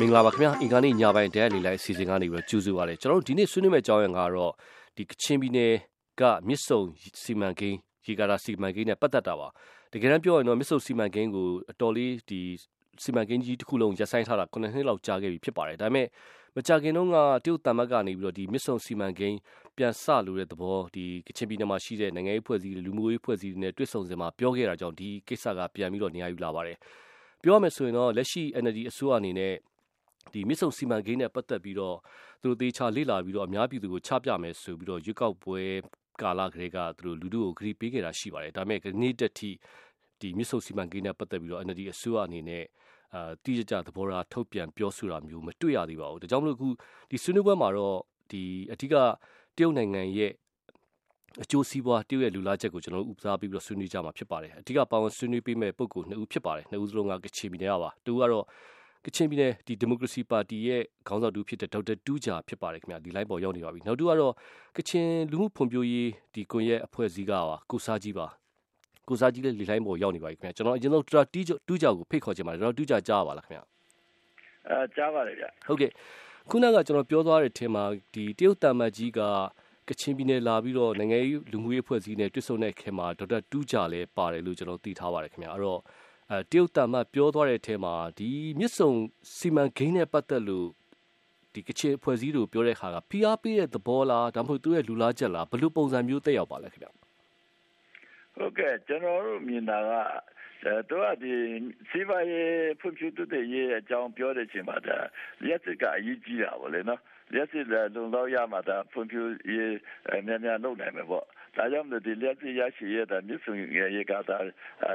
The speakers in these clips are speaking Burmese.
မင်္ဂလာပါခင်ဗျာအင်္ဂါနေ့ညပိုင်းတရားလေးလိုက်အစီအစဉ်ကနေပြီးတော့ကြိုးဆိုပါရစေကျွန်တော်တို့ဒီနေ့ဆွေးနွေးမယ့်အကြောင်းအရာကတော့ဒီကချင်ပြည်နယ်ကမြစ်ဆုံစီမံကိန်းရေကာတာစီမံကိန်းနဲ့ပတ်သက်တာပါတကယ်တမ်းပြောရင်တော့မြစ်ဆုံစီမံကိန်းကိုအတော်လေးဒီစီမံကိန်းကြီးတစ်ခုလုံးရပ်ဆိုင်းထားတာ9နှစ်လောက်ကြာခဲ့ပြီဖြစ်ပါတယ်ဒါပေမဲ့မကြခင်တော့ကတရုတ်တမတ်ကနေပြီးတော့ဒီမြစ်ဆုံစီမံကိန်းပြန်ဆလို့တဲ့သဘောဒီကချင်ပြည်နယ်မှာရှိတဲ့နိုင်ငံရေးဖွဲ့စည်းလူမျိုးရေးဖွဲ့စည်းတွေနဲ့တွေ့ဆုံစင်မှာပြောခဲ့တာကြောင့်ဒီကိစ္စကပြန်ပြီးတော့နေရာယူလာပါတယ်ပြောရမယ်ဆိုရင်တော့လက်ရှိ NLD အစိုးရအနေနဲ့ ဒီမြစ်ဆုံစီမံကိန်းနဲ့ပတ်သက်ပြီးတော့သူတို့သေချာလေ့လာပြီးတော့အများပြည်သူကိုချပြမယ်ဆိုပြီးတော့ရွေးကောက်ပွဲကာလကလေးကသူတို့လူတို့ကိုဂရီပေးခဲ့တာရှိပါတယ်ဒါပေမဲ့ဒီနေ့တက်ထိဒီမြစ်ဆုံစီမံကိန်းနဲ့ပတ်သက်ပြီးတော့ NLD အစိုးရအနေနဲ့အာတိကျကျသဘောထားထုတ်ပြန်ပြောဆိုတာမျိုးမတွေ့ရသေးပါဘူးဒါကြောင့်မလို့အခုဒီဆွေးနွေးပွဲမှာတော့ဒီအဓိကတရုတ်နိုင်ငံရဲ့အကျိုးစီးပွားတရုတ်ရဲ့လူလားချက်ကိုကျွန်တော်တို့ဥပစားပြီးတော့ဆွေးနွေးကြမှာဖြစ်ပါတယ်အဓိကပါဝင်ဆွေးနွေးပေးမဲ့ပုံကိုနှစ်ဦးဖြစ်ပါတယ်နှစ်ဦးစလုံးကကချင်ပြည်နယ်ကပါတူကတော့ ကချင်ပြည်နယ်ဒီဒီမိုကရေစီပါတီရဲ့ခေါင်းဆောင်တူဖြစ်တဲ့ဒေါက်တာတူးဂျာဖြစ်ပါတယ်ခင်ဗျာဒီ line ပေါ်ရောက်နေပါပြီနောက်တူကတော့ကချင်လူမှုဖွံ့ဖြိုးရေးဒီကွန်ရက်အဖွဲ့အစည်းကပါကိုစားကြီးပါကိုစားကြီးလည်းဒီ line ပေါ်ရောက်နေပါပြီခင်ဗျာကျွန်တော်အရင်ဆုံးတူတူးတူးဂျာကိုဖိတ်ခေါ်ချင်ပါတယ်တော့တူးဂျာကြားပါလားခင်ဗျာအဲကြားပါတယ်ဗျဟုတ်ကဲ့ခုနကကျွန်တော်ပြောသွားတဲ့အထင်မှာဒီတရုတ်တမတ်ကြီးကကချင်ပြည်နယ်လာပြီးတော့နိုင်ငံရေးလူမှုရေးအဖွဲ့အစည်းနဲ့တွေ့ဆုံတဲ့ခင်မှာဒေါက်တာတူးဂျာလည်းပါတယ်လို့ကျွန်တော်သိထားပါတယ်ခင်ဗျာအဲ့တော့အဲ တရုတ်တမတ်ပြောသွားတဲ့အထဲမှာဒီမြစ်ဆုံစီမံကိန်းနဲ့ပတ်သက်လို့ဒီကချင်အဖွဲ့အစည်းတို့ပြောတဲ့ခါက PR ပေးတဲ့သဘောလားဒါမှမဟုတ်သူရဲ့လူလားချက်လားဘယ်လိုပုံစံမျိုးတက်ရောက်ပါလဲခင်ဗျဟုတ်ကဲ့ကျွန်တော်တို့မြင်တာကအဲတော့ဒီစီးပွားရေးဖွံ့ဖြိုးတိုးတက်ရေးအကြောင်းပြောတဲ့ချိန်မှာဒါလက်စစ်ကအရေးကြီးတာပေါ့လေနော်လက်စစ်လုံလောက်ရမှာဒါဖွံ့ဖြိုးရေးများများလုပ်နိုင်မယ်ပေါ့ ဒါကြောင့်ဒီလက်စစ်ရရှိရတဲ့မြစ်ဆုံရေကာတာ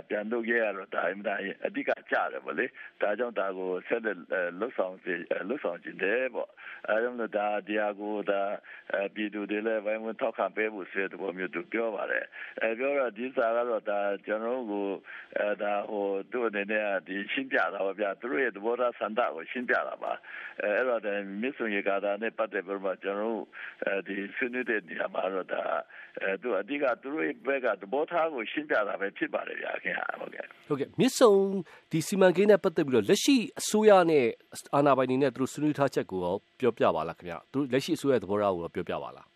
ပြန်လုပ်ရတော့ဒါအမှန်အဓိကကြတယ်ပေါ့လေဒါကြောင့်ဒါကိုဆက်လက်လှုပ်ဆောင်စီလှုပ်ဆောင်ခြင်းတယ်ပေါ့အဲကြောင့်ဒါဒီဟာကိုဒါပြည်သူတွေလည်းဝိုင်းဝန်းထောက်ခံပေးဖို့ဆိုတဲ့ပုံမျိုးသူပြောပါတယ်အဲပြောတော့ဒီစာကတော့ဒါကျွန်တော်တို့ကိုအဲဒါဟိုသူ့အနေနဲ့ဒီရှင်းပြတာပါဗျာသူတို့ရဲ့သဘောထားဆန္ဒကိုရှင်းပြတာပါအဲအဲ့တော့ဒါမြစ်ဆုံရေကာတာနဲ့ပတ်သက်ပြီးတော့ကျွန်တော်တို့အဲဒီဆွေးနွေးတဲ့နေရာမှာတော့ဒါအဲသူအဓိကသူတို့ဘက်ကသဘောထားကိုရှင်းပြတာပဲဖြစ်ပါတယ်ဗျာခင်ဗျာဟုတ်ကဲ့ဟုတ်ကဲ့မြစ်ဆုံဒီစီမံကိန်းနဲ့ပတ်သက်ပြီးတော့လက်ရှိအစိုးရနဲ့အာဏာပိုင်တွေနဲ့သူတို့ဆွေးနွေးထားချက်ကိုရောပြောပြပါလားခင်ဗျာသူလက်ရှိအစိုးရသဘောထားကိုရောပြောပြပါလား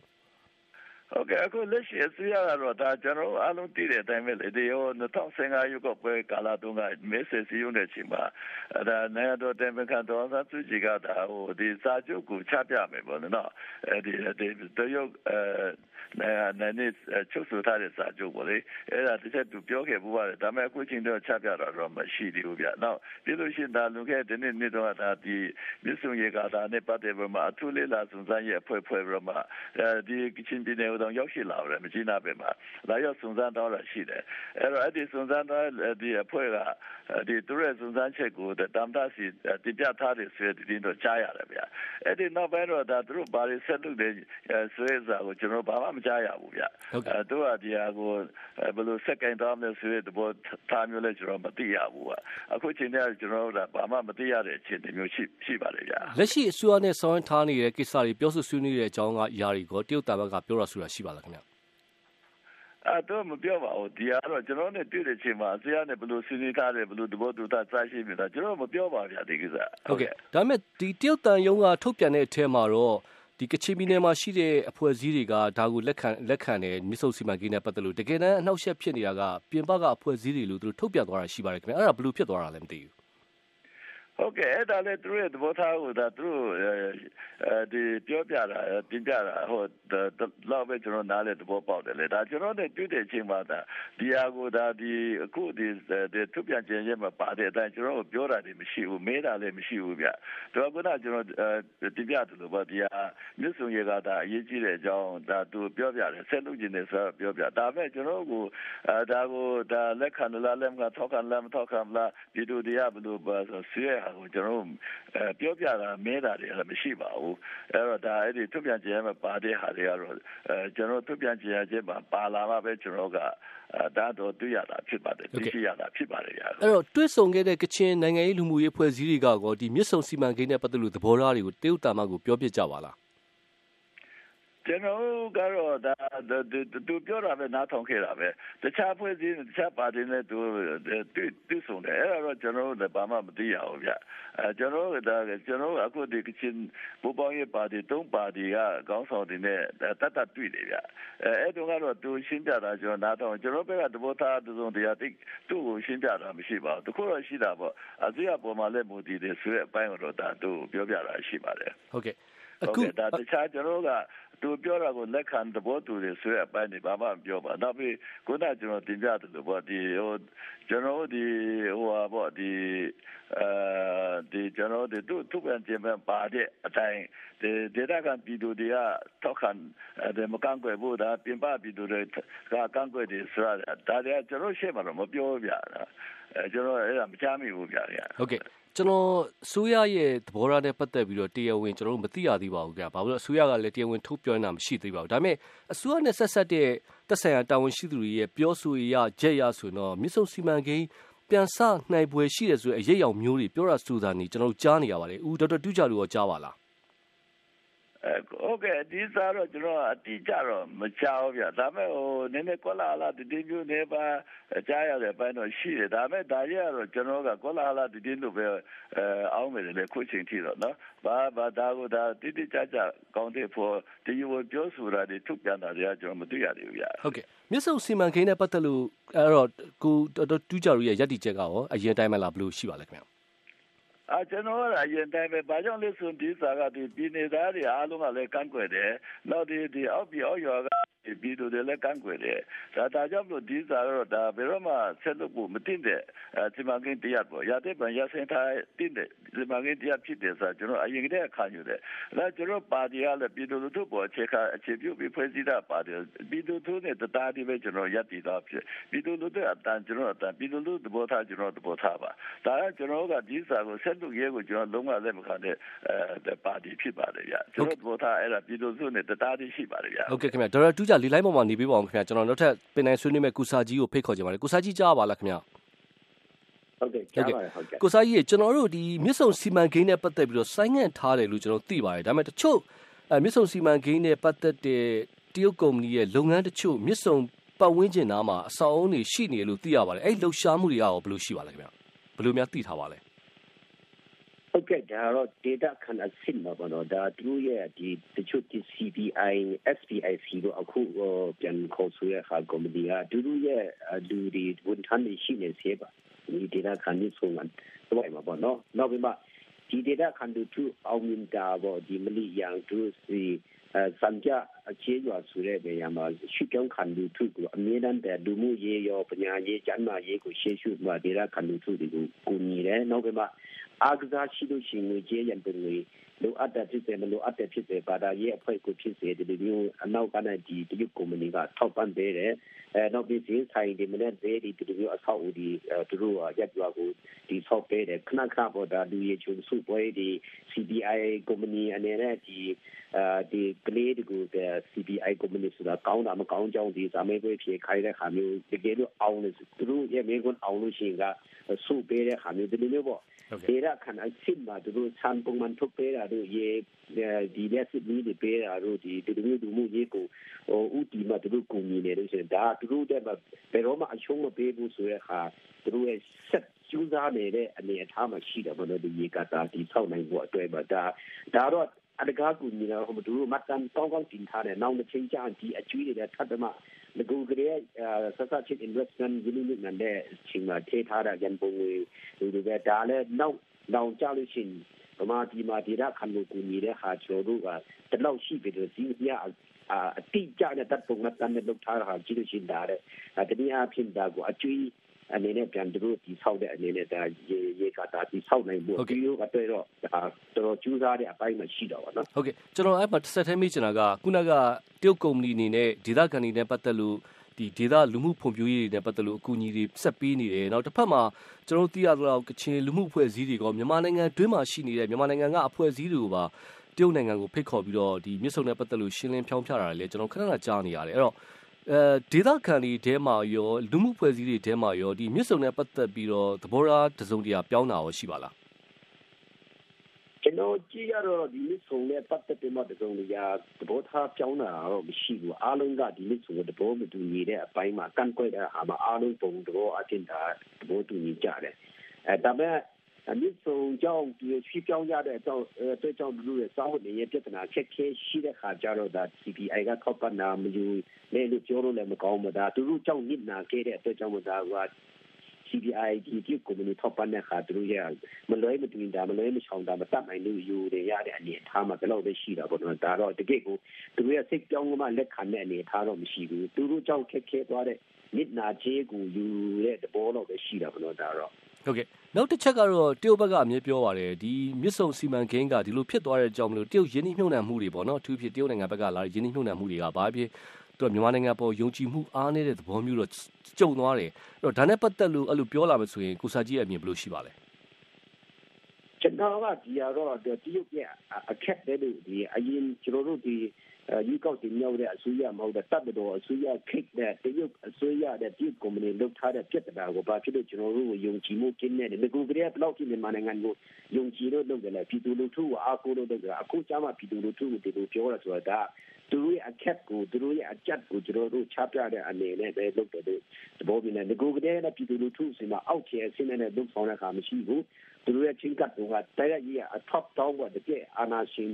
ဟုတ်ကဲ့အခုလက်ရှိအစိုးရကတော့ဒါကျွန်တော်အားလုံးသိတဲ့အတိုင်းပဲလေဒီဟို2015ရွေးကောက်ပွဲကာလတုန်းကမဲဆယ်စည်းရုံးတဲ့ချိန်မှာဒါနိုင်ငံတော်တိုင်ပင်ခံတော်သာသူကြီးကဒါဟိုဒီစာချုပ်ကိုချပြမယ်ပေါ့နော်အဲဒီဒီတရုတ်အဲနိုင်ငံနဲ့ချုပ်ဆိုထားတဲ့စာချုပ်ပေါ့လေအဲ့ဒါတစ်ချက်သူပြောခဲ့ဘူးပါတယ်ဒါပေမဲ့အခုချိန်တော့ချပြတာတော့မရှိသေးဘူးဗျနောက်ပြီးလို့ရှိရင်ဒါလူခဲ့တဲ့နေ့နေ့တော့ဒါဒီမြစ်ဆုံရေကာတာနဲ့ပတ်သက်ပြီးမှအထူးလေးလာစုံစမ်းရဲ့အဖွဲ့ဖွဲ့ပြီးမှအဲဒီကချင်ပြည်နယ်တော့ရောက်ရှိလာတယ်မကြီးနာပဲမှာလာရောက်စုံစမ်းတော့တာရှိတယ်အဲ့တော့အဲ့ဒီစုံစမ်းတော့ဒီအဖွဲ့ကဒီသူရဲ့စုံစမ်းချက်ကိုတမ်တာစီတင်ပြထားတယ်ဆိုတဲ့ဒီတော့ကြားရတယ်ဗျအဲ့ဒီနောက်ပိုင်းတော့ဒါသူတို့ဘာတွေဆက်လုပ်တယ်ဆိုတဲ့စာကိုကျွန်တော်ဘာမှမကြားရဘူးဗျအဲသူကဒီဟာကိုဘယ်လိုစက်ကင်တော့မလဲဆိုတဲ့သဘောထားမျိုးလဲကျွန်တော်မသိရဘူးအခုချိန်တည်းကျွန်တော်တို့ကဘာမှမသိရတဲ့အခြေအနေမျိုးရှိရှိပါတယ်ဗျလက်ရှိအစိုးရနဲ့ဆောင်းထားနေတဲ့ကိစ္စတွေပြောဆိုဆွေးနွေးတဲ့အကြောင်းကຢာတွေကိုတရုတ်တာဘက်ကပြောရဆိုတာရှိပါလားခင်ဗျအဲ့တော့မပြောပါဘူးဒီကတော့ကျွန်တော်နဲ့တွေ့တဲ့ချိန်မှာအစရနဲ့ဘယ်လိုဆွေးနွေးထားတယ်ဘယ်လိုတဘောတူတာစရှိနေတာကျွန်တော်မပြောပါဗျာဒီကိစ္စဟုတ်ကဲ့ဒါပေမဲ့ဒီတရုတ်တန်ယုံကထုတ်ပြန်တဲ့အထက်မှာတော့ ဒီကချင်ပြည်နယ်မှာရှိတဲ့အဖွဲ့အစည်းတွေကဒါကိုလက်ခံလက်ခံတယ်မြစ်ဆုံစီမံကိန်းနဲ့ပတ်သက်လို့တကယ်တမ်းအနှောက်အယှက်ဖြစ်နေတာကပြင်ပကအဖွဲ့အစည်းတွေလို့သူတို့ထုတ်ပြန်သွားတာရှိပါတယ်ခင်ဗျအဲ့ဒါဘယ်လိုဖြစ်သွားတာလဲမသိဘူးဟုတ်ကဲ့အဲ့ဒါလည်းသူတို့ရဲ့သဘောထားကိုဒါသူတို့အဲ ဒီပြောပြတာပြင်ပြတာဟိုတော့ပဲကျွန်တော်နားလေသဘောပေါက်တယ်လေဒါကျွန်တော်နဲ့တွေ့တဲ့အချိန်မှာဒါဒီဟာကိုဒါဒီအခုဒီသူပြန်ကျင်ရဲ့မှာပါတဲ့အတိုင်းကျွန်တော်ပြောတာတွေမရှိဘူးမေးတာလည်းမရှိဘူးဗျတော့ခုနကျွန်တော်တင်ပြတယ်လို့ပေါ့ဒီဟာမြစ်ဆုံရေကဒါအရေးကြီးတဲ့အကြောင်းဒါသူပြောပြတယ်ဆက်လုပ်ကျင်တယ်ဆိုတော့ပြောပြဒါပေမဲ့ကျွန်တော်ကိုအဲဒါကိုဒါလက်ခံလားလက်မခံထောက်ခံလားမထောက်ခံလားဒီလိုတရားဘယ်လိုပါဆိုဆွေးကိုကျွန်တော်ပြောပြတာမဲတာတွေလည်းမရှိပါဘူးအဲ့တော့ဒါအဲ့ဒီထုတ်ပြန်ကြေညာမှာပါတဲ့ဟာတွေကတော့အဲကျွန်တော်ထုတ်ပြန်ကြေညာချက်မှာပါလာမှပဲကျွန်တော်ကဒါတော့တွေ့ရတာဖြစ်ပါတယ်သိရှိရတာဖြစ်ပါတယ်ဗျာအဲ့တော့တွေ့ဆုံခဲ့တဲ့ကချင်နိုင်ငံရေးလူမှုရေးဖွဲ့စည်းတွေကကောဒီမြစ်ဆုံစီမံကိန်းနဲ့ပတ်သက်လို့သဘောထားတွေကိုတရုတ်တာမကိုပြောပြကြပါလား ကျွန်တော်ကတော့ဒါသူပြောတာပဲနားထောင်ခဲ့တာပဲတခြားဖွဲ့စည်းတခြားပါတီနဲ့သူတူဆုံတယ်အဲ့တော့ကျွန်တော်တို့ဘာမှမသိရဘူးဗျအဲကျွန်တော်တို့ဒါကျွန်တော်အခုဒီကချင်းဘူပေါင်းရေးပါတီသုံးပါတီကခေါင်းဆောင်တွေနဲ့တတ်တတ်တွေ့တယ်ဗျအဲအဲ့တော့ကတော့သူရှင်းပြတာကျွန်တော်နားထောင်ကျွန်တော်ဘက်ကသဘောထားသူစုံတရားတိသူ့ကိုရှင်းပြတာမရှိပါဘူးတခုတော့ရှိတာပေါ့အစိုးရပေါ်မှာလည်းမူတည်တယ်ဆိုတဲ့အပိုင်းတော့ဒါသူပြောပြတာရှိပါတယ်ဟုတ်ကဲ့ အခုဒါတခြားကျွန်တော်ကသူပြောတာကိုလက်ခံသဘောတူတယ်ဆိုတဲ့အပိုင်းတွေဘာမှမပြောပါနောက်ပြီးခုနကျွန်တော်တင်ပြတယ်လို့ပေါ့ဒီဟိုကျွန်တော်ဒီဟိုဟာပေါ့ဒီအဲဒီကျွန်တော်ဒီသူသူပြန်ပြန်ပါတဲ့အတိုင်းဒီဒေတာကပြည်သူတွေကထောက်ခံတယ်မကန့်ကွယ်ဘူးဒါပြင်ပပြည်သူတွေကကန့်ကွယ်တယ်ဆိုတာဒါတွေကကျွန်တော်ရှေ့မှာတော့မပြောပြတာအဲကျွန်တော်အဲ့ဒါမချမ်းမိဘူးဗျာဟုတ်ကဲ့ ကျွန်တော်အစိုးရရဲ့သဘောထားနဲ့ပတ်သက်ပြီးတော့တရားဝင်ကျွန်တော်တို့မသိရသေးပါဘူးဗျာ။ဘာလို့လဲအစိုးရကလည်းတရားဝင်ထုတ်ပြောနေတာမရှိသေးပါဘူး။ဒါပေမဲ့အစိုးရနဲ့ဆက်ဆက်တဲ့သက်ဆိုင်ရာတာဝန်ရှိသူတွေရဲ့ပြောဆိုရချက်ရဆိုတော့မြစ်ဆုံစီမံကိန်းပြန်ဆနိုင်ပွဲရှိတယ်ဆိုတဲ့အရေးအယောင်မျိုးတွေပြောတာဆိုတာနေကျွန်တော်တို့ကြားနေရပါတယ်။ဦးဒေါက်တာတူးကြလူရောကြားပါလား ဟုတ်ကဲ့ဒီစားတော့ကျွန်တော်အတိကြတော့မကြောက်ဗျာဒါပေမဲ့ဟိုနည်းနည်းကွက်လာလာတည်င်းမျိုးနေပါကြားရတဲ့ဘက်တော့ရှိတယ်ဒါပေမဲ့ဒါရတော့ကျွန်တော်ကကွက်လာလာတည်င်းလို့ပဲအဲအောင်းမယ်လေခုချိန်ထိတော့နော်ဘာဘာဒါကိုဒါတိတိကျကျကောင်းတဲ့ဖို့ဒီလိုပြောဆိုတာတွေထုတ်ပြန်တာတွေကကျွန်တော်မသိရသေးဘူးဗျာဟုတ်ကဲ့မြစ်ဆုံစီမံကိန်းနဲ့ပတ်သက်လို့အဲ့တော့ကိုတူးကြရရဲ့ရည်တည်ချက်ကရောအရင်တိုင်းမလားဘလို့ရှိပါလဲခင်ဗျာ အာကျွန်တော်ကအရင်တိုင်းပဲဘာကြောင့်လဲဆိုဒီစာကဒီပြည်နေသားတွေအားလုံးကလည်းကန့်ကွက်တယ်နောက်ဒီဒီအောက်ပြည်အောက်ရွာကပြည်သူတွေလည်းကန့်ကွက်တယ်ဒါဒါကြောင့်မလို့ဒီစာတော့ဒါဘယ်တော့မှဆက်လို့ဖို့မတင်တဲ့ဒီမကင်းတရားပေါ့ရတဲ့ဗန်ရစင်ထားတင်တဲ့ဒီမကင်းတရားဖြစ်တယ်ဆိုကျွန်တော်အရင်ကတည်းကခံယူတယ်ဒါကျွန်တော်ပါတီကလည်းပြည်သူလူထုပေါ်အခြေခံအခြေပြုပြီးဖွဲ့စည်းတာပါတီပြည်သူထုနဲ့တသားတည်းပဲကျွန်တော်ရပ်တည်တော့ဖြစ်ပြည်သူလူထုအတန်ကျွန်တော်အတန်ပြည်သူလူထုသဘောထားကျွန်တော်သဘောထားပါဒါကကျွန်တော်ကဒီစာကိုဆက်လုပ်ရဲကိုကျွန်တော်လုံးဝလက်မခံတဲ့အဲပါတီဖြစ်ပါတယ်ဗျကျွန်တော်သဘောထားအဲ့ဒါပြည်သူစုနဲ့တသားတည်းရှိပါတယ်ဗျဟုတ်ကဲ့ခင်ဗျဒေါက်တာတူးကြလေးလိုင်းပေါ်မှာနေပေးပါအောင်ခင်ဗျကျွန်တော်နောက်ထပ်ပင်နိုင်ဆွေးနွေးမဲ့ကုစာကြီးကိုဖိတ်ခေါ်ကြပါတယ်ကုစာကြီးကြားပါလားခင်ဗျဟုတ်ကဲ့ကြားပါတယ်ဟုတ်ကဲ့ကုစာကြီးကျွန်တော်တို့ဒီမြစ်ဆုံစီမံကိန်းနဲ့ပတ်သက်ပြီးတော့ဆိုင်းငံ့ထားတယ်လို့ကျွန်တော်သိပါတယ်ဒါပေမဲ့တချို့အဲမြစ်ဆုံစီမံကိန်းနဲ့ပတ်သက်တဲ့တရုတ်ကုမ္ပဏီရဲ့လုပ်ငန်းတချို့မြစ်ဆုံပတ်ဝန်းကျင်သားမှာအဆောက်အုံတွေရှိနေလို့သိရပါတယ်အဲ့လှုပ်ရှားမှုတွေရောဘယ်လိုရှိပါလဲခင်ဗျဘယ်လိုများသိထားပါလဲ ဟုတ်ကဲ့ဒါတော့ data ခဏဆင့်မှာပေါ့နော်ဒါသူရဲ့ဒီတချို့ဒီ CBI SPIC တို့အခုပြန်ခေါ်ဆိုရဟာကော်မတီကသူတို့ရဲ့လူတွေဝန်ထမ်းတွေရှိနေစေပါဒီ data ခဏဆုံးမှာတော့မှာပေါ့နော်နောက်ပြီးမှဒီ data ခဏတူအောင်မြင်တာပေါ့ဒီမလီယန်သူစီစံပြအခြေရွာဆိုတဲ့နေရာမှာရှိကြောင်းခံလူထုကိုအမြဲတမ်းတဲ့လူမှုရေးရောပညာရေးကျန်းမာရေးကိုရှေ့ရှုမှာဒေတာခံလူထုတွေကိုကူညီတယ်နောက်ပြီးမှ အားကစားရှိလို့ရှိရင်ငွေကြေးရန်ပုံငွေလိုအပ်တဲ့ဖြစ်စေမလိုအပ်တဲ့ဖြစ်စေဘာသာရေးအဖွဲ့ကိုဖြစ်စေဒီလိုမျိုးအနောက်ကနဲ့ဒီတရုတ်ကုမ္ပဏီကထောက်ပံ့ပေးတယ်အဲနောက်ပြီးဒီဆိုင်ဒီမနေ့ဈေးဒီဒီလိုမျိုးအဆောက်အဦဒီသူတို့ရက်ရွာကိုဒီဆောက်ပေးတယ်ခဏခဏပေါ်တာလူရေးချုံစုပွဲဒီ CBI ကုမ္ပဏီအနေနဲ့ဒီအဲဒီကလေးတွေကို CBI ကုမ္ပဏီဆိုတာကောင်းတာမကောင်းကြောင်းဒီစာမေးပွဲဖြေခိုင်းတဲ့ခါမျိုးတကယ်လို့အောင်လို့သူတို့ရဲ့မိကွန်းအောင်လို့ရှိရင်ကစုပေးတဲ့ခါမျိုးဒီလိုမျိုးပေါ့ဒေရခဏအစစ်မှာသူတို့ဆန်ပုံမှန်ထုတ်ပေးတာတို့ရေဒီလက်စစ်ပြီးတွေပေးတာတို့ဒီဒီလိုမျိုးလူမှုရေးကိုဟိုဥတီမှာသူတို့ကူညီနေလို့ဆိုရင်ဒါသူတို့တဲ့ဘယ်တော့မှအရှုံးမပေးဘူးဆိုတဲ့အခါသူတို့ရဲ့ဆက်ကျူးစားနေတဲ့အနေအထားမှာရှိတယ်ဘယ်လိုဒီရေကတာဒီဆောက်နိုင်ဖို့အတွက်ပါဒါဒါတော့အတကားကူညီတော့ဟိုသူတို့မှတ်တမ်းကောင်းကောင်းတင်ထားတယ်နောက်တစ်ချိန်ကျရင်ဒီအကျွေးတွေထပ်မှငကူကလေးဆက်ဆက်ချင်း investment ဒီလိုမျိုးနဲ့ချိန်မှာထေးထားတာရန်ပုံငွေဒီလိုပဲဒါလည်းနောက်နောက်ကြလို့ရှိရင် ဗမာပြည်မှာဒေတာခံလို့ကူညီတဲ့ဟာကျွန်တော်တို့ကတလောက်ရှိပြီလို့စီးပြအတိကျတဲ့တပ်ပုံမှတ်တမ်းနဲ့လုပ်ထားတာကြည့်လို့ရှိရင်ဒါတဲ့တနည်းအားဖြင့်ဒါကိုအကျွေးအနေနဲ့ပြန်သူတို့ဒီဆောက်တဲ့အနေနဲ့ဒါရေရေကတာဒီဆောက်နိုင်ဖို့ဒီလိုကတော့ဒါတော်တော်ကျူးစားတဲ့အပိုင်းမှရှိတော့ပါနော်ဟုတ်ကဲ့ကျွန်တော်အဲ့မှာတစ်ဆက်ထဲမိချင်တာကခုနကတရုတ်ကုမ္ပဏီအနေနဲ့ဒေသခံတွေနဲ့ပတ်သက်လို့ ဒီဒေသလူမှုဖွံ့ဖြိုးရေးတွေနဲ့ပတ်သက်လို့အကူအညီတွေဆက်ပေးနေတယ်နောက်တစ်ဖက်မှာကျွန်တော်သိရတော့ကချင်လူမှုအဖွဲ့အစည်းတွေကမြန်မာနိုင်ငံတွင်းမှာရှိနေတဲ့မြန်မာနိုင်ငံကအဖွဲ့အစည်းတွေကိုပါတရုတ်နိုင်ငံကိုဖိတ်ခေါ်ပြီးတော့ဒီမြစ်ဆုံနဲ့ပတ်သက်လို့ရှင်းလင်းဖြောင်းဖြတာလည်းကျွန်တော်ခဏခဏကြားနေရတယ်အဲ့တော့အဲဒေသခံတွေထဲမှာရောလူမှုဖွဲ့စည်းတွေထဲမှာရောဒီမြစ်ဆုံနဲ့ပတ်သက်ပြီးတော့သဘောထားတစုံတရာပြောင်းတာရောရှိပါလားကျွ န်ကျွန်တော်ကြည့်ရတော့ဒီနေ့ဆုံးတဲ့ပတ်သက်ပြီးမှတစုံတရာသဘောထားပြောင်းတာတော့မရှိဘူးအားလုံးကဒီနေ့ဆုံးတဲ့သဘောမတူညီတဲ့အပိုင်းမှာကန့်ကွက်တဲ့အားမှာအားလုံးပုံသဘောအချင်းတာသဘောတူညီကြတယ်အဲဒါပေမဲ့အမြင့်ဆုံးကြောင့်ဒီချီပြောင်းရတဲ့အကြောင်းအဲကြောင့်လူတွေစောင့်နေရပြဿနာချက်ခဲရှိတဲ့ခါကြတော့ဒါ CPI ကထောက်ပံ့နာမယူလဲလို့ပြောလို့လည်းမကောင်းဘူးဒါသူတို့ကြောင့်နစ်နာခဲ့တဲ့အတွက်ကြောင့်ဒါက CBI ဒီဒီကုမ္ပဏီထောက်ပံ့တဲ့ခါသူတို့ရမလွဲမတွင်တာမလွဲမချောင်တာမတတ်နိုင်လို့ယူရရတဲ့အနေအထားမှာဘယ်လိုပဲရှိတာပေါ့နော်ဒါတော့တကယ့်ကိုသူတို့ရစိတ်ကြောင်းကမှလက်ခံတဲ့အနေအထားတော့မရှိဘူးသူတို့ကြောင့်ခက်ခဲသွားတဲ့နစ်နာချေကိုယူတဲ့သဘောတော့ပဲရှိတာပေါ့နော်ဒါတော့ဟုတ်ကဲ့နောက်တစ်ချက်ကတော့တရုတ်ဘက်ကအမြဲပြောပါတယ်ဒီမြစ်ဆုံစီမံကိန်းကဒီလိုဖြစ်သွားတဲ့အကြောင်းမလို့တရုတ်ရင်းနှီးမြှုပ်နှံမှုတွေပေါ့နော်အထူးဖြစ်တရုတ်နိုင်ငံဘက်ကလာတဲ့ရင်းနှီးမြှုပ်နှံမှုတွေကဘာဖြစ် သူကမြန်မာနိုင်ငံပေါ်ယုံကြည်မှုအားနည်းတဲ့သဘောမျိုးတော့ကြုံသွားတယ်အဲ့တော့ဒါနဲ့ပတ်သက်လို့အဲ့လိုပြောလာမယ်ဆိုရင်ကိုစာကြီးရဲ့အမြင်ဘယ်လိုရှိပါလဲကျွန်တော်ကဒီကတော့တရုတ်ရဲ့အခက်တဲ့ဒီအရင်ကျွန်တော်တို့ဒီ ယူကောက်တင်ရောက်တဲ့အစိုးရမဟုတ်တဲ့တပ်မတော်အစိုးရခိတ်တဲ့တရုတ်အစိုးရတဲ့တရုတ်ကုမ္ပဏီလုပ်ထားတဲ့ပြဿနာကိုဘာဖြစ်လို့ကျွန်တော်တို့ယုံကြည်မှုကင်းနေတယ်ငကူကလေးကဘလောက်ကြီးမြန်မာနိုင်ငံကိုယုံကြည်လို့လုပ်တယ်လေပြည်သူလူထုကိုအားကိုးလို့လုပ်တယ်အခုကျမှပြည်သူလူထုကိုဒီလိုပြောရဆိုတာသူတို့ရဲ့အခက်ကိုသူတို့ရဲ့အကြက်ကိုကျွန်တော်တို့ချပြတဲ့အနေနဲ့ပဲလုပ်တယ်လို့သဘောပြနေငကူကလေးကပြည်သူလူထုစီမှာအောက်ခြေအဆင့်နဲ့လုပ်ဆောင်တဲ့အခါမရှိဘူး သူတို့ရဲ့ချင်းကပ်ကတိုက်ရိုက်အ top down ကတကယ်အာနာရှင်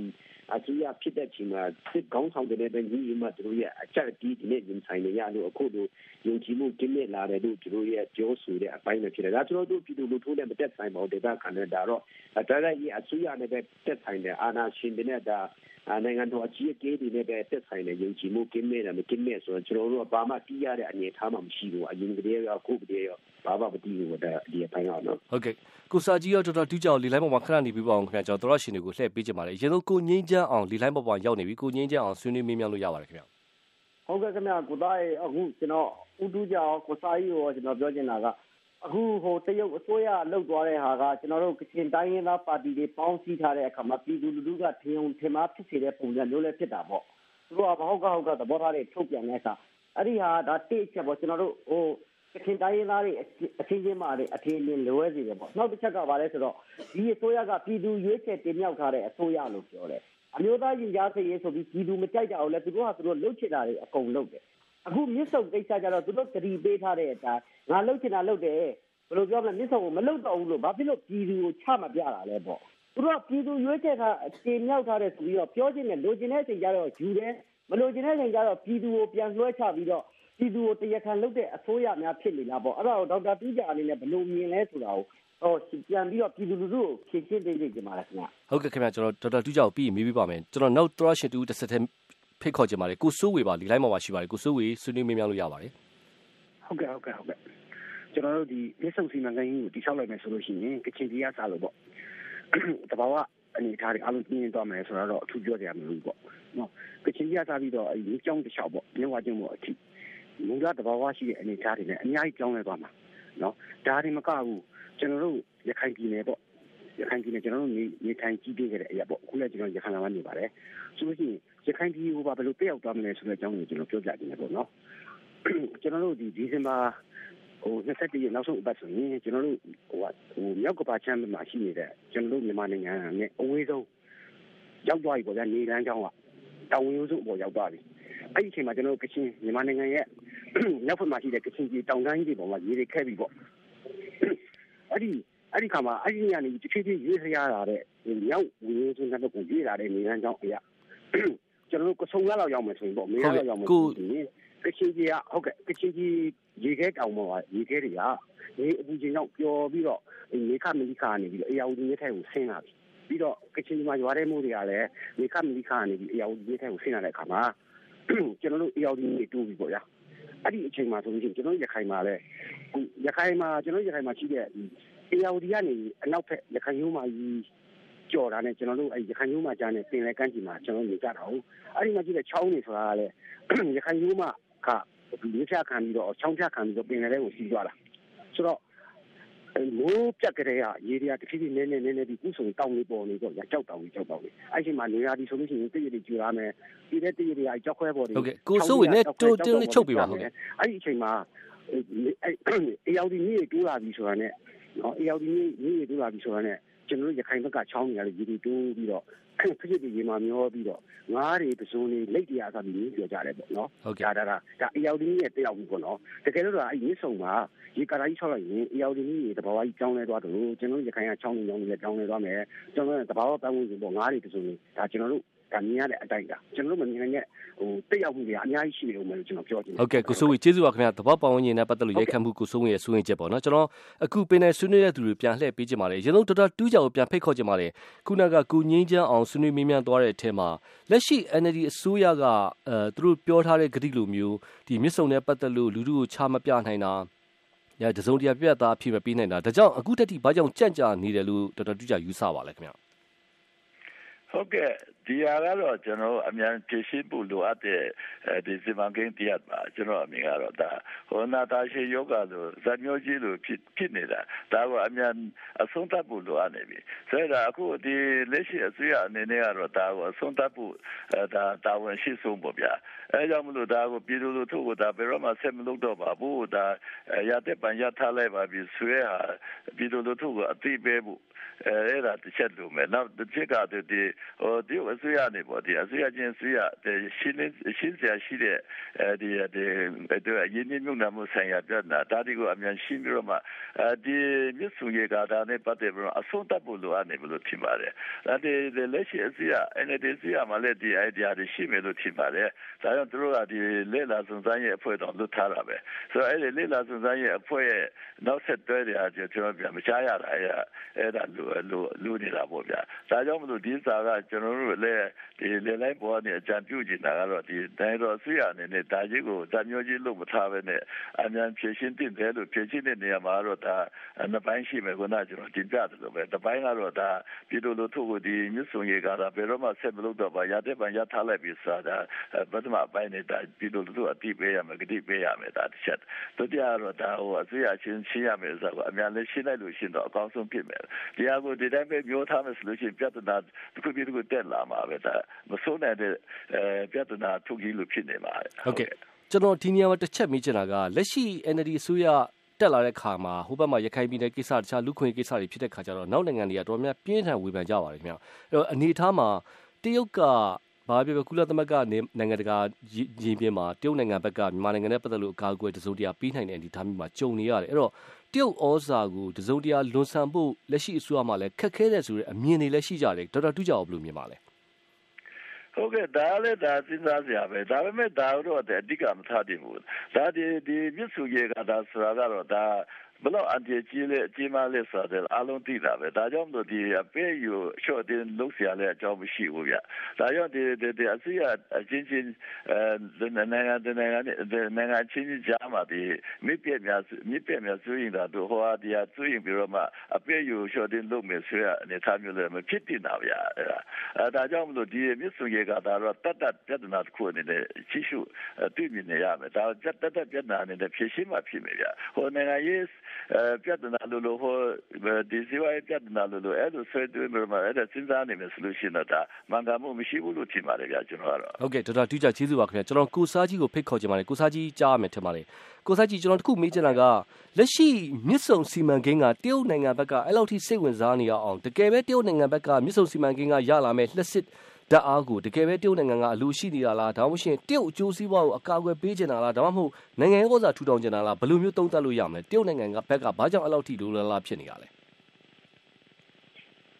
အစိုးရဖြစ်တဲ့ချိန်မှာစစ်ကောင်းဆောင်တွေလည်းညီညီမှသူတို့ရဲ့အချက်အတီးဒီနေ့ရင်ဆိုင်နေရလို့အခုလိုယုံကြည်မှုကျင်းနေလာတယ်လို့သူတို့ရဲ့ပြောဆိုတဲ့အပိုင်းပဲဖြစ်တယ်ဒါကျွန်တော်တို့ပြည်သူလူထုနဲ့မတက်ဆိုင်ပါဘူးဒေသခံတွေဒါတော့ဒါရိုက်ကြီးအစိုးရနဲ့ပဲတက်ဆိုင်တယ်အာဏာရှင်တွေနဲ့ဒါနိုင်ငံတော်အကြီးအကဲတွေနဲ့ပဲတက်ဆိုင်တဲ့ယုံကြည်မှုကင်းမဲ့တယ်မကင်းမဲ့ဆိုတော့ကျွန်တော်တို့ကဘာမှတီးရတဲ့အနေအထားမှမရှိဘူးအရင်ကတည်းကအခုကတည်းကဘာမှမတီးဘူးဒါဒီအပိုင်းကတော့ဟုတ်ကဲ့ကိုစာကြီးရောတော်တော်တူးကြောင်လီလိုင်းပေါ်မှာခဏနေပြီးပါအောင်ခင်ဗျာကျွန်တော်တို့ရှင်တွေကိုလှည့်ပေးကြပါလေရေလို့ကိုငင်းချမ်းအောင်လီလိုင်းပေါ်မှာရောက်နေပြီကိုငင်းချမ်းအောင်ဆွေးနွေးမေးမြန်းလို့ရပါတယ်ခင်ဗျာဟုတ်ကဲ့ခင်ဗျာကိုသားရဲ့အခုကျွန်တော်ဥတူးကြောင်ကိုစာကြီးရောကျွန်တော်ပြောချင်တာက အခုဟိုတရုတ်အစိုးရလှုပ်သွားတဲ့ဟာကကျွန်တော်တို့ကချင်တိုင်းရင်းသားပါတီတွေပေါင်းစည်းထားတဲ့အခါမှာပြည်သူလူထုကထင်ုံထင်မှားဖြစ်စေတဲ့ပုံစံမျိုးလည်းဖြစ်တာပေါ့သူတို့ကမဟုတ်ကဟုတ်ကသဘောထားတွေထုတ်ပြန်တဲ့အခါအဲ့ဒီဟာဒါတိတ်ချက်ပေါ့ကျွန်တော်တို့ဟိုကချင်တိုင်းရင်းသားတွေအချင်းချင်းမှလည်းအထင်အမြင်လွဲစေတယ်ပေါ့နောက်တစ်ချက်ကဘာလဲဆိုတော့ဒီအစိုးရကပြည်သူရွေးချယ်တင်မြှောက်ထားတဲ့အစိုးရလို့ပြောတယ်အမျိုးသားရင်ကြားစေရေးဆိုပြီးပြည်သူမကြိုက်ကြအောင်လဲသူတို့ကသူတို့လှုပ်ချင်တာတွေအကုန်လုပ်တယ် အခုမြစ်စုံကိစ္စကြတော့သူတို့တတိပေးထားတဲ့အတိုင်းငါလှုပ်ချင်တာလှုပ်တယ်ဘယ်လိုပြောမလဲမြစ်စုံကိုမလှုပ်တော့ဘူးလို့ဘာဖြစ်လို့ပြည်သူကိုချမပြတာလဲပေါ့သူတို့ကပြည်သူရွေးချယ်ထားတင်မြှောက်ထားတဲ့ဆိုပြီးတော့ပြောချင်တယ်လိုချင်တဲ့အချိန်ကျတော့ယူတယ်မလိုချင်တဲ့အချိန်ကျတော့ပြည်သူကိုပြန်လွှဲချပြီးတော့ပြည်သူကိုတရားခံလုပ်တဲ့အစိုးရများဖြစ်နေလားပေါ့အဲ့ဒါကိုဒေါက်တာတူးကြအနေနဲ့ဘယ်လိုမြင်လဲဆိုတာကိုဟောပြန်ပြီးတော့ပြည်သူလူထုကိုဖြည့်ရှင်းပေးနေကြပါလားခင်ဗျဟုတ်ကဲ့ခင်ဗျကျွန်တော်ဒေါက်တာတူးကြကိုပြီးမေးပြပါမယ်ကျွန်တော်နောက်သရရှင်တူတစ်ဆက်တည်း ဖိတ်ခေါ်ကြပါလေကိုစိုးဝေပါဒီလိုင်းမှာပါရှိပါတယ်ကိုစိုးဝေဆွေးနွေးမေးမြန်းလို့ရပါတယ်ဟုတ်ကဲ့ဟုတ်ကဲ့ဟုတ်ကဲ့ကျွန်တော်တို့ဒီမြစ်ဆုံစီမံကိန်းကိုတိဆောက်လိုက်မယ်ဆိုလို့ရှိရင်ကချင်ပြည်ကစားလို့ပေါ့တဘာဝအနေထားတွေအလုံးပြင်းသွားမယ်ဆိုတော့အထူးပြောကြရမလို့ပေါ့နော်ကချင်ပြည်ကစားပြီးတော့အဲဒီကြောင်းတစ်လျှောက်ပေါ့မြဝကျင်းပေါ့အထိမူလတဘာဝရှိတဲ့အနေအထားတွေနဲ့အများကြီးကြောင်းလဲသွားမှာနော်ဒါတွေမကဘူးကျွန်တော်တို့ရခိုင်ပြည်နယ်ပေါ့ရခိုင်ပြည်နယ်ကျွန်တော်တို့နေနေထိုင်ကြည့်ပြခဲ့တဲ့အရာပေါ့အခုလည်းကျွန်တော်ရခိုင်လာမှနေပါတယ်ဆိုလို့ရှိရင် ရခိုင်ပြည်ကိုပါဘယ်လိုတက်ရောက်သွားမလဲဆိုတဲ့အကြောင်းကိုကျွန်တော်ပြောပြခြင်းပဲပေါ့နော်ကျွန်တော်တို့ဒီဒီဇင်ဘာဟို27ရက်နောက်ဆုံးအပတ်ဆိုရင်ကျွန်တော်တို့ဟိုဟိုမြောက်ကပါချမ်းမှာရှိနေတဲ့ကျွန်တော်တို့မြန်မာနိုင်ငံနဲ့အဝေးဆုံးရောက်သွားပြီပေါ့ဗျာနေတန်းကျောင်းကတောင်ဝင်းရိုးစုအပေါ်ရောက်သွားပြီအဲ့ဒီအချိန်မှာကျွန်တော်တို့ကချင်မြန်မာနိုင်ငံရဲ့မြောက်ဘက်မှာရှိတဲ့ကချင်ပြည်တောင်တန်းကြီးတွေပေါ်မှာရေတွေခဲ့ပြီပေါ့အဲ့ဒီအဲ့ဒီခါမှာအဲ့ဒီညနေတဖြည်းဖြည်းရေးစရာလာတဲ့မြောက်ဝင်းရိုးစုနောက်ကိုရေးလာတဲ့နေတန်းကျောင်းအရာ ကျွန်တော်တို့ကဆုံရလောက်ရောက်မယ်ဆိုရင်ပေါ့မေရလောက်ရောက်မယ်ဆိုရင်ကချင်ကြီးကဟုတ်ကဲ့ကချင်ကြီးရေခဲတောင်ပေါ်ကရေခဲတွေကနေအပူချိန်ကြောင့်ပျော်ပြီးတော့နေခမလီခါနေပြီးတော့အရာဦးကြီးထဲကိုဆင်းလာပြီပြီးတော့ကချင်ကြီးမှာရွာတဲ့မိုးတွေကလည်းနေခမလီခါနေပြီးအရာဦးကြီးထဲကိုဆင်းလာတဲ့အခါမှာကျွန်တော်တို့အရာဦးကြီးတိုးပြီပေါ့ဗျာအဲ့ဒီအချိန်မှာဆိုလို့ရှိရင်ကျွန်တော်ရခိုင်မှာလည်းရခိုင်မှာကျွန်တော်ရခိုင်မှာရှိတဲ့အရာဦးကြီးကနေအနောက်ဘက်ရခိုင်ရိုးမှာကြီး ကြော်တာနဲ့ကျွန်တော်တို့အဲရခိုင်ရိုးမှာကြားနေပင်လယ်ကမ်းခြေမှာကျွန်တော်နေကြတာဟုတ်အဲ့ဒီမှာကြည့်တဲ့ချောင်းတွေဆိုတာကလည်းရခိုင်ရိုးမှာကဒီချခံပြီးတော့ချောင်းချခံပြီးတော့ပင်လယ်ထဲကိုစီးသွားတာဆိုတော့မိုးပြတ်ကြတဲ့ကရေတွေကတဖြည်းဖြည်းနည်းနည်းနည်းနည်းဒီကုဆုံတောင်းလေးပေါ်နေတော့ကြောက်တောင်းလေးကြောက်တောင်းလေးအဲ့ဒီမှာနေရာဒီဆိုလို့ရှိရင်တည့်ရည်ကျူရမယ်ဒီတဲ့တည့်ရည်တွေကကြောက်ခွဲပေါ်နေဟုတ်ကဲ့ကိုစိုးဝင်နဲ့တိုးတင်းလေးချုပ်ပြပါဟုတ်ကဲ့အဲ့ဒီအချိန်မှာအဲ့အေယော်ဒီမြေတိုးလာပြီဆိုတာနဲ့နော်အေယော်ဒီမြေမြေတိုးလာပြီဆိုတာနဲ့ ကျကျွန်တော်တို့ရခိုင်ဘက်ကချောင်းနေရလေရေတိုးပြီးတော့ဖြစ်ဖြစ်ဒီရေမှာမျောပြီးတော့ငားတွေပစုံတွေလက်တရားဆိုပြီးပြောကြတယ်ပေါ့နော်ဟုတ်ကဲ့ဒါဒါဒါအယောက်တင်းရဲ့တယောက်ဘူးပေါ့နော်တကယ်လို့တော့အဲ့မြစ်ဆုံမှာရေကာလာကြီးချောက်လိုက်ရင်အယောက်တင်းကြီးတဘာဝကြီးကြောင်းလဲသွားတယ်လို့ကျွန်တော်တို့ရခိုင်ကချောင်းနေကြောင်းနေကြောင်းလဲသွားမယ်ကျွန်တော်တို့တဘာဝပန်းဝင်ပေါ့ငားတွေပစုံတွေဒါကျွန်တော်တို့ ဒါမြင်ရတဲ့အတိုင်းဒါကျွန်တော်တို့မမြင်နိုင်တဲ့ဟိုတက်ရောက်မှုတွေအများကြီးရှိနေဦးမယ်လို့ကျွန်တော်ပြောချင်တယ်ဟုတ်ကဲ့ကိုစိုးဝေကျေးဇူးပါခင်ဗျာတဘောပဝန်းကျင်နဲ့ပတ်သက်လို့ရိုက်ခတ်မှုကိုစိုးဝေရဲ့စိုးရင်ချက်ပေါ့နော်ကျွန်တော်အခုပင်နယ်ဆွေးနွေးတဲ့သူတွေပြန်လှည့်ပေးကြပါလေရင်းလုံးတော်တော်တူးကြကိုပြန်ဖိတ်ခေါ်ကြပါလေခုနကကုငင်းချမ်းအောင်ဆွေးနွေးမင်းမြန်သွားတဲ့အထက်မှာလက်ရှိ NLD အစိုးရကအဲသူတို့ပြောထားတဲ့ဂတိလိုမျိုးဒီမြစ်ဆုံနဲ့ပတ်သက်လို့လူလူကိုချမပြနိုင်တာညတစုံတရာပြတ်သားဖြစ်မပေးနိုင်တာဒါကြောင့်အခုတက်ထိဘာကြောင့်ကြန့်ကြာနေတယ်လို့တော်တော်တူးကြယူဆပါလဲခင်ဗျာ ဟုတ်ကဲ့ဒီဟာကတော့ကျွန်တော်အမြန်ဖြည့်ရှင်းဖို့လိုအပ်တဲ့ဒီစီမံကိန်းတရားပါကျွန်တော်အမြင်ကတော့ဒါဟိုနာတာရှိယောဂလိုဇာမျိုးကြီးလိုဖြစ်ဖြစ်နေတာဒါကအမြန်အဆုံးသတ်ဖို့လိုအပ်နေပြီဆိုတော့အခုဒီလက်ရှိအစိုးရအနေနဲ့ကတော့ဒါကိုအဆုံးသတ်ဖို့ဒါတာဝန်ရှိဆုံးပေါ့ဗျာအဲကြောင့်မလို့ဒါကိုပြည်သူလူထုကဒါဘယ်တော့မှဆက်မလုပ်တော့ပါဘူးဒါရတဲ့ပန်ရထားလိုက်ပါပြီဆွဲဟာပြည်သူလူထုကအသိပေးဖို့ အဲအဲ့ဒါတစ်ချက်လိုမယ်နောက်တစ်ချက်ကဒီဟိုဒီအစိုးရနေပေါ့ဒီအစိုးရချင်းအစိုးရရှင်းရှင်းစရာရှိတဲ့အဲဒီဒီတို့ရင်းနှီးမြှုပ်နှံမှုဆိုင်ရာပြဿနာဒါဒီကိုအမြန်ရှင်းပြီးတော့မှအဲဒီမြစ်စုရေကဒါနဲ့ပတ်သက်ပြီးတော့အဆုံးသတ်ဖို့လိုအပ်နေလို့ထင်ပါတယ်ဒါဒီလက်ရှိအစိုးရ NLD အစိုးရမှာလည်းဒီ idea တွေရှိမယ်လို့ထင်ပါတယ်ဒါကြောင့်သူတို့ကဒီလက်လာစုံစမ်းရဲ့အဖွဲ့တော်လွတ်ထားတာပဲဆိုတော့အဲ့ဒီလက်လာစုံစမ်းရဲ့အဖွဲ့ရဲ့နောက်ဆက်တွဲတွေအကျကျွန်တော်ပြန်မချရတာအဲ့ဒါအဲ့ဒါလိုလိုလိုနေတာပေါ့ဗျာဒါကြောင့်မလို့ဒီစာကကျွန်တော်တို့လည်းဒီလေလိုက်ပေါ်နေအကြံပြုချင်တာကတော့ဒီတိုင်းတော်ဆွေရအနေနဲ့ဒါကြီးကိုတမျိုးကြီးလို့မထားဘဲနဲ့အမြန်ဖြည့်ရှင်းတင်တယ်လို့ဖြည့်ရှင်းတဲ့နေရာမှာတော့ဒါနှစ်ပိုင်းရှိမယ်ခုနကျွန်တော်တင်ပြတယ်လို့ပဲတစ်ပိုင်းကတော့ဒါပြည်သူလူထုကိုဒီမြစ်ဆုံရေကဒါဘယ်တော့မှဆက်မလုပ်တော့ပါရတဲ့ပံရထားလိုက်ပြီးဆိုတာပထမပိုင်းနေတာပြည်သူလူထုအတိပေးရမယ်ဂတိပေးရမယ်ဒါတစ်ချက်ဒုတိယကတော့ဒါဟိုအစိုးရချင်းရှင်းရမယ်ဆိုတော့အမြန်လေးရှင်းလိုက်လို့ရှင်းတော့အကောင်းဆုံးဖြစ်မယ်ဒီဟာကိုဒီတိုင်းပဲပြောထားမယ်ဆိုလို့ရှိရင်ပြဿနာတစ်ခုပြီးတစ်ခုတက်လာမှာပဲဒါမစိုးနိုင်တဲ့အဲပြဿနာထုတ်ကြီးလို့ဖြစ်နေပါဟုတ်ကဲ့ကျွန်တော်ဒီနေရာမှာတစ်ချက်မေးချင်တာကလက်ရှိ NLD အစိုးရတက်လာတဲ့ခါမှာဟိုဘက်မှာရခိုင်ပြည်နယ်ကိစ္စတခြားလူခွင့်ကိစ္စတွေဖြစ်တဲ့ခါကျတော့နောက်နိုင်ငံတွေကတော်များပြင်းထန်ဝေဖန်ကြပါတယ်ခင်ဗျအဲ့တော့အနေထားမှာတရုတ်က ဘာပြောပြောကုလသမဂ္ဂနိုင်ငံတကာရင်းပြင်းမှာတရုတ်နိုင်ငံဘက်ကမြန်မာနိုင်ငံနဲ့ပတ်သက်လို့အကာအကွယ်တစုံတရာပေးနိုင်တဲ့အနေအထားမျိုးမှာကြုံနေရတယ်အဲ့တော့တရုတ်ဩဇာကိုတစုံတရာလွန်ဆန်ဖို့လက်ရှိအစိုးရမှလည်းခက်ခဲတဲ့ဆိုတဲ့အမြင်တွေလည်းရှိကြတယ်ဒေါက်တာတူးကြအောင်ဘယ်လိုမြင်ပါလဲဟုတ်ကဲ့ဒါလည်းဒါစဉ်းစားစရာပဲဒါပေမဲ့ဒါတော့အဓိကမထားတင်ဘူးဒါဒီဒီမြစ်စုကြီးကဒါဆိုတာကတော့ဒါ ဘလို့အန်တီကြီးလေကြီးမလေးဆိုတော့အလုံးသိတာပဲဒါကြောင့်မို့ဒီအပေးယူရှော့တင်လုပ်เสียလဲအကြောင်းမရှိဘူးဗျဒါကြောင့်ဒီဒီဒီအစီအချင်းချင်းအဲနိုင်ငံနိုင်ငံနိုင်ငံချင်းချင်းကြားမှာဒီမိပြများမိပြများဆိုရင်ဒါတို့ဟောဒီအဆိုရင်ပြီးတော့မှအပေးယူရှော့တင်လုပ်မယ်ဆိုရအနေထားမျိုးလည်းမဖြစ်တင်တာဗျအဲဒါကြောင့်မလို့ဒီမြစ်စုရေကဒါတော့တတ်တတ်ပြဿနာတစ်ခုအနေနဲ့ချိရှုတွေ့မြင်နေရမယ်ဒါတတ်တတ်ပြဿနာအနေနဲ့ဖြေရှင်းမှဖြစ်မယ်ဗျဟိုနိုင်ငံရေး ပြဿနာလို့လို့ဟိုဒီစီဝိုင်းပြဿနာလို့လို့အဲ့လိုဆွဲသွင်းပြီးမှအဲ့ဒါစဉ်းစားနေမယ်ဆိုလို့ရှိရင်တော့မန်ကမှုမရှိဘူးလို့ထင်ပါတယ်ဗျာကျွန်တော်ကတော့ဟုတ်ကဲ့ဒေါက်တာတူးကြကျေးဇူးပါခင်ဗျာကျွန်တော်ကိုစားကြီးကိုဖိတ်ခေါ်ချင်ပါတယ်ကိုစားကြီးကြားရမယ်ထင်ပါတယ်ကိုစားကြီးကျွန်တော်တခုမေးချင်တာကလက်ရှိမြစ်ဆုံစီမံကိန်းကတရုတ်နိုင်ငံဘက်ကအဲ့လောက်ထိစိတ်ဝင်စားနေအောင်တကယ်ပဲတရုတ်နိုင်ငံဘက်ကမြစ်ဆုံစီမံကိန်းကရလာမယ်လက်စစ် ဓာတ်အားကိုတကယ်ပဲတရုတ်နိုင်ငံကအလိုရှိနေတာလားဒါမှမဟုတ်တရုတ်အကျိုးစီးပွားကိုအကာအကွယ်ပေးချင်တာလားဒါမှမဟုတ်နိုင်ငံရေးဩဇာထူထောင်ချင်တာလားဘယ်လိုမျိုးသုံးသပ်လို့ရမလဲတရုတ်နိုင်ငံကဘက်ကဘာကြောင့်အဲ့လောက်ထိလိုလားလားဖြစ်နေရလဲ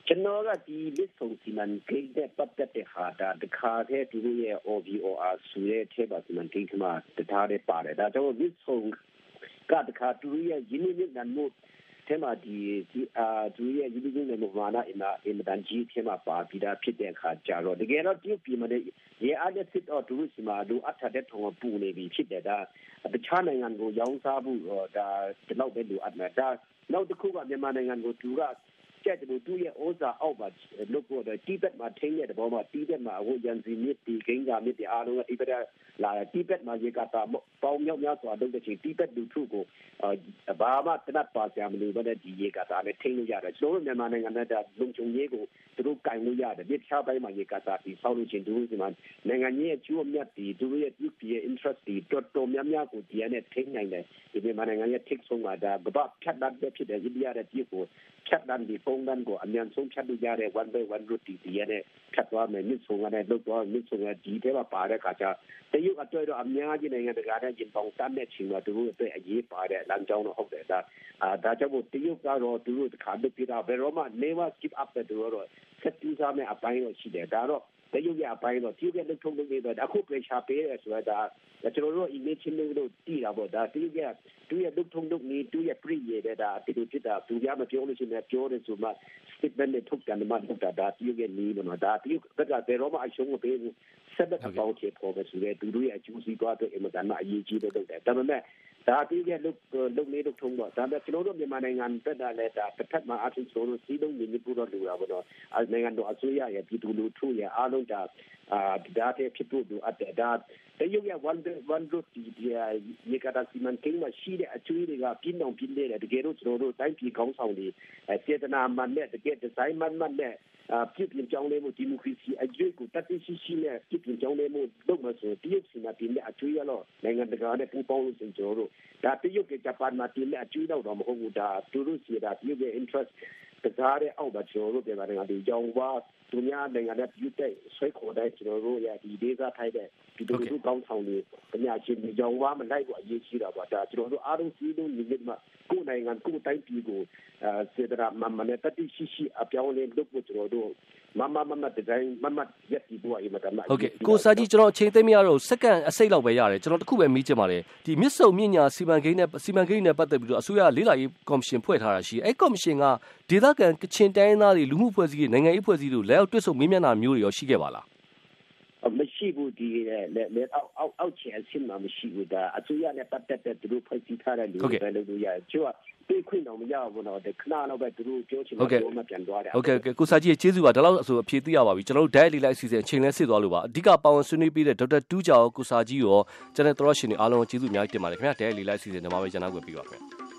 ကျွန်တော်ကဒီလစ်ဆုံစီမံကိန်းတဲ့ပတ်သက်တဲ့ဟာဒါတခါတည်းသူတို့ရဲ့ OBOR ဆိုတဲ့ထဲပါစီမံကိန်းကမှတထားတဲ့ပါတယ်ဒါကြောင့်လစ်ဆုံကတခါသူတို့ရဲ့ယင်းနှိမ့်နှံမှု ထဲမှာဒီဒီအာသူရဲ့ယူလူနဲ့မမာနာအင်နာအင်မတန်ကြီးထဲမှာပါပြီးသားဖြစ်တဲ့အခါကျတော့တကယ်တော့တရုတ်ပြည်မှာရေအားတဲ့စစ်တော့သူတို့စီမှာလူအထတဲ့ထုံပူနေပြီဖြစ်တယ်ဒါတခြားနိုင်ငံကိုရောင်းစားဖို့ဒါဒီလောက်ပဲလူအပ်မှာဒါနောက်တစ်ခုကမြန်မာနိုင်ငံကိုသူက ကျက်တူသူရဲ့ဩဇာအောက်မှာလုပ်ဖို့တော့တိဘက်မှာထိန်းတဲ့ဘောမှာတိဘက်မှာဟိုရန်စီမြစ်ဒီဂိမ်းကမြစ်ဒီအားလုံးကတိဘက်လာတိဘက်မှာရေကတာပေါင်းမြောက်များစွာလုပ်တဲ့ချိန်တိဘက်လူထုကိုဘာမှတနတ်ပါကြမလို့ပဲဒီရေကတာလည်းထိန်းလို့ရတယ်ကျွန်တော်မြန်မာနိုင်ငံနဲ့လုံခြုံရေးကိုသူတို့ကင်လို့ရတယ်မြစ်ချပိုင်းမှာရေကတာဒီဆောက်လို့ချင်းသူတို့ဒီမှာနိုင်ငံကြီးရဲ့ကျိုးအမြတ်ဒီသူတို့ရဲ့ပြုပြရဲ့ interest ဒီတော်တော်များများကိုဒီနဲ့ထိန်းနိုင်တယ်ဒီမြန်မာနိုင်ငံရဲ့ take ဆုံးမှာဒါကဘာဖြတ်တတ်ဖြစ်တဲ့အိန္ဒိယရဲ့ပြည်ကိုဖြတ်တတ်ဒီပုံထုံးတန်းကိုအမြန်ဆုံးဖြတ်လို့ရတဲ့ one by one route ဒီရဲ့ဖြတ်သွားမယ်မြစ်ဆုံကလည်းလုတ်သွားမြစ်ဆုံကဒီထဲမှာပါတဲ့ခါကျတရုတ်အတွက်တော့အများကြီးနိုင်ငံတကာနဲ့ကျင်ပေါင်တတ်တဲ့ချိန်မှာသူတို့အတွက်အရေးပါတဲ့လမ်းကြောင်းတော့ဟုတ်တယ်ဒါအာဒါကြောင့်တရုတ်ကတော့သူတို့တခါလုပ်ပြတာဘယ်တော့မှ never skip up တဲ့သူတို့ဆက်တူးစားမဲ့အပိုင်းတော့ရှိတယ်ဒါတော့ တရုတ်ရဲ့အပိုင်းတော့တရုတ်ရဲ့လုပ်ထုံးလုပ်နေတဲ့အခု pressure ပေးရဆိုတာဒါကျွန်တော်တို့ image လို့လို့တည်တာပေါ့ဒါတရုတ်ရဲ့သူရဲ့လုပ်ထုံးလုပ်နေသူရဲ့ pre ရတဲ့ဒါဒီလိုဖြစ်တာသူများမပြောလို့ရှိရင်ပြောတယ်ဆိုမှ statement နဲ့ထုတ်တယ်မှထုတ်တာဒါတရုတ်ရဲ့နီးတော့ဒါတရုတ်ကဘယ်တော့မှအရှုံးမပေးဘူးဆက်တဲ့အပေါင်းချေပေါ်ပဲဆိုတဲ့သူတို့ရဲ့အကျိုးစီးပွားအတွက်အင်မတန်မှအရေးကြီးတဲ့လုပ်တယ်ဒါပေမဲ့ ဒါတည်းကလုတ်လုတ်နေလုတ်ထုံးတော့ဒါပေမဲ့ကျွန်တော်တို့မြန်မာနိုင်ငံတက်တာလဲဒါတစ်ဖက်မှာအထူးကျွန်တော်တို့စီးလုံးနေနေပူတော့လူတာပေါ့နော်အဲနိုင်ငံတော်အစိုးရရဲ့ပြည်သူလူထုရဲ့အားလုံးဒါအာဒါတဲ့ဖြစ်ဖို့လိုအပ်တယ်ဒါတရုတ်ရဲ့ one one road ဒီရေကာတာစီမံကိန်းမှာရှိတဲ့အကျွေးတွေကပြင်းအောင်ပြင်းနေတယ်တကယ်လို့ကျွန်တော်တို့တိုင်းပြည်ကောင်းဆောင်တွေစေတနာမှန်နဲ့တကယ်ဒီဇိုင်းမှန်မှန်နဲ့ပြည်ပြင်ကြောင်းလဲမှုဒီမိုကရေစီအကျွေးကိုတတ်သိရှိရှိနဲ့ပြည်ပြင်ကြောင်းလဲမှုလုပ်မှဆိုတရုတ်စီမံကိန်းနဲ့အကျွေးရတော့နိုင်ငံတကာနဲ့ပူးပေါင်းလို့ကျွန်တော်တို့ဒါတရုတ်ကဂျပန်မှာတင်တဲ့အကျွေးတော့မဟုတ်ဘူးဒါသူတို့စီတာတရုတ်ရဲ့ interest ကစားတဲ့အောက်မှာကျွန်တော်တို့ပြန်လာတယ်ဒီကြောင်ဝါ သူများနိုင်ငံနဲ့ပြုတဲ့ဆွဲခေါ်တဲ့ကျွန်တော်တို့ရဲ့ဒီဒေသထိုက်တဲ့ဒီလိုလိုကောင်းဆောင်တွေပညာရှင်တွေကြောင်ဝါမလိုက်ဘူးအရေးကြီးတာပါဒါကျွန်တော်တို့အားလုံးစီးလုံးညီမြမှာကိုယ်နိုင်ငံကိုယ်တိုင်းပြည်ကိုအဲစေတနာမမနဲ့တတိရှိရှိအပြောင်းလဲလုပ်ဖို့ကျွန်တော်တို့မမမမဒီဇိုင်းမမရက်ဒီဘောအမတမဟုတ်ကဲ့ကိုစာကြီးကျွန်တော်အချိန်သိမရတော့စက္ကန့်အစိတ်လောက်ပဲရတယ်ကျွန်တော်တခုပဲမေးချင်ပါတယ်ဒီမြစ်ဆုံမြင့်ညာစီမံကိန်းနဲ့စီမံကိန်းနဲ့ပတ်သက်ပြီးတော့အစိုးရလေးလာရေးကော်မရှင်ဖွဲ့ထားတာရှိအဲ့ကော်မရှင်ကဒေသခံကချင်တိုင်းသားတွေလူမှုဖွဲ့စည်းရေးနိုင်ငံရေးဖွဲ့စည်းတို့လက်အောက်တွစ်ဆုံမေးမြန်းတာမျိုးတွေရောရှိခဲ့ပါလားမရှိဘူးဒီလေအောက်အောက်အောက်ချင်အဆင့်မှာမရှိဘူးဒါအစိုးရနဲ့ပတ်သက်တဲ့သူတို့ဖွဲ့စည်းထားတဲ့လူတွေပဲလုပ်လို့ရတယ်ကျွတ်ပြေးခွင့်တော့မရဘူးတော့ခဏတော့ပဲသူတို့ပြောချင်တယ်မှပြန်သွားတယ်ဟုတ်ကဲ့ကိုစာကြီးကျေးဇူးပါဒါတော့ဆိုအဖြေသိရပါပြီကျွန်တော်တို့ diary လိုက်အစီအစဉ်အချိန်လဲစစ်သွားလို့ပါအဓိကပါဝင်ဆွေးနွေးပေးတဲ့ဒေါက်တာတူးကျော်ကိုစာကြီးရောကျွန်တော်တို့ရှင်တွေအားလုံးကျေးဇူးအများကြီးတင်ပါတယ်ခင်ဗျာ diary လိုက်အစီအစဉ်ဒီမှာပဲကျွန်တော်ကိုပြပါခင်ဗျာ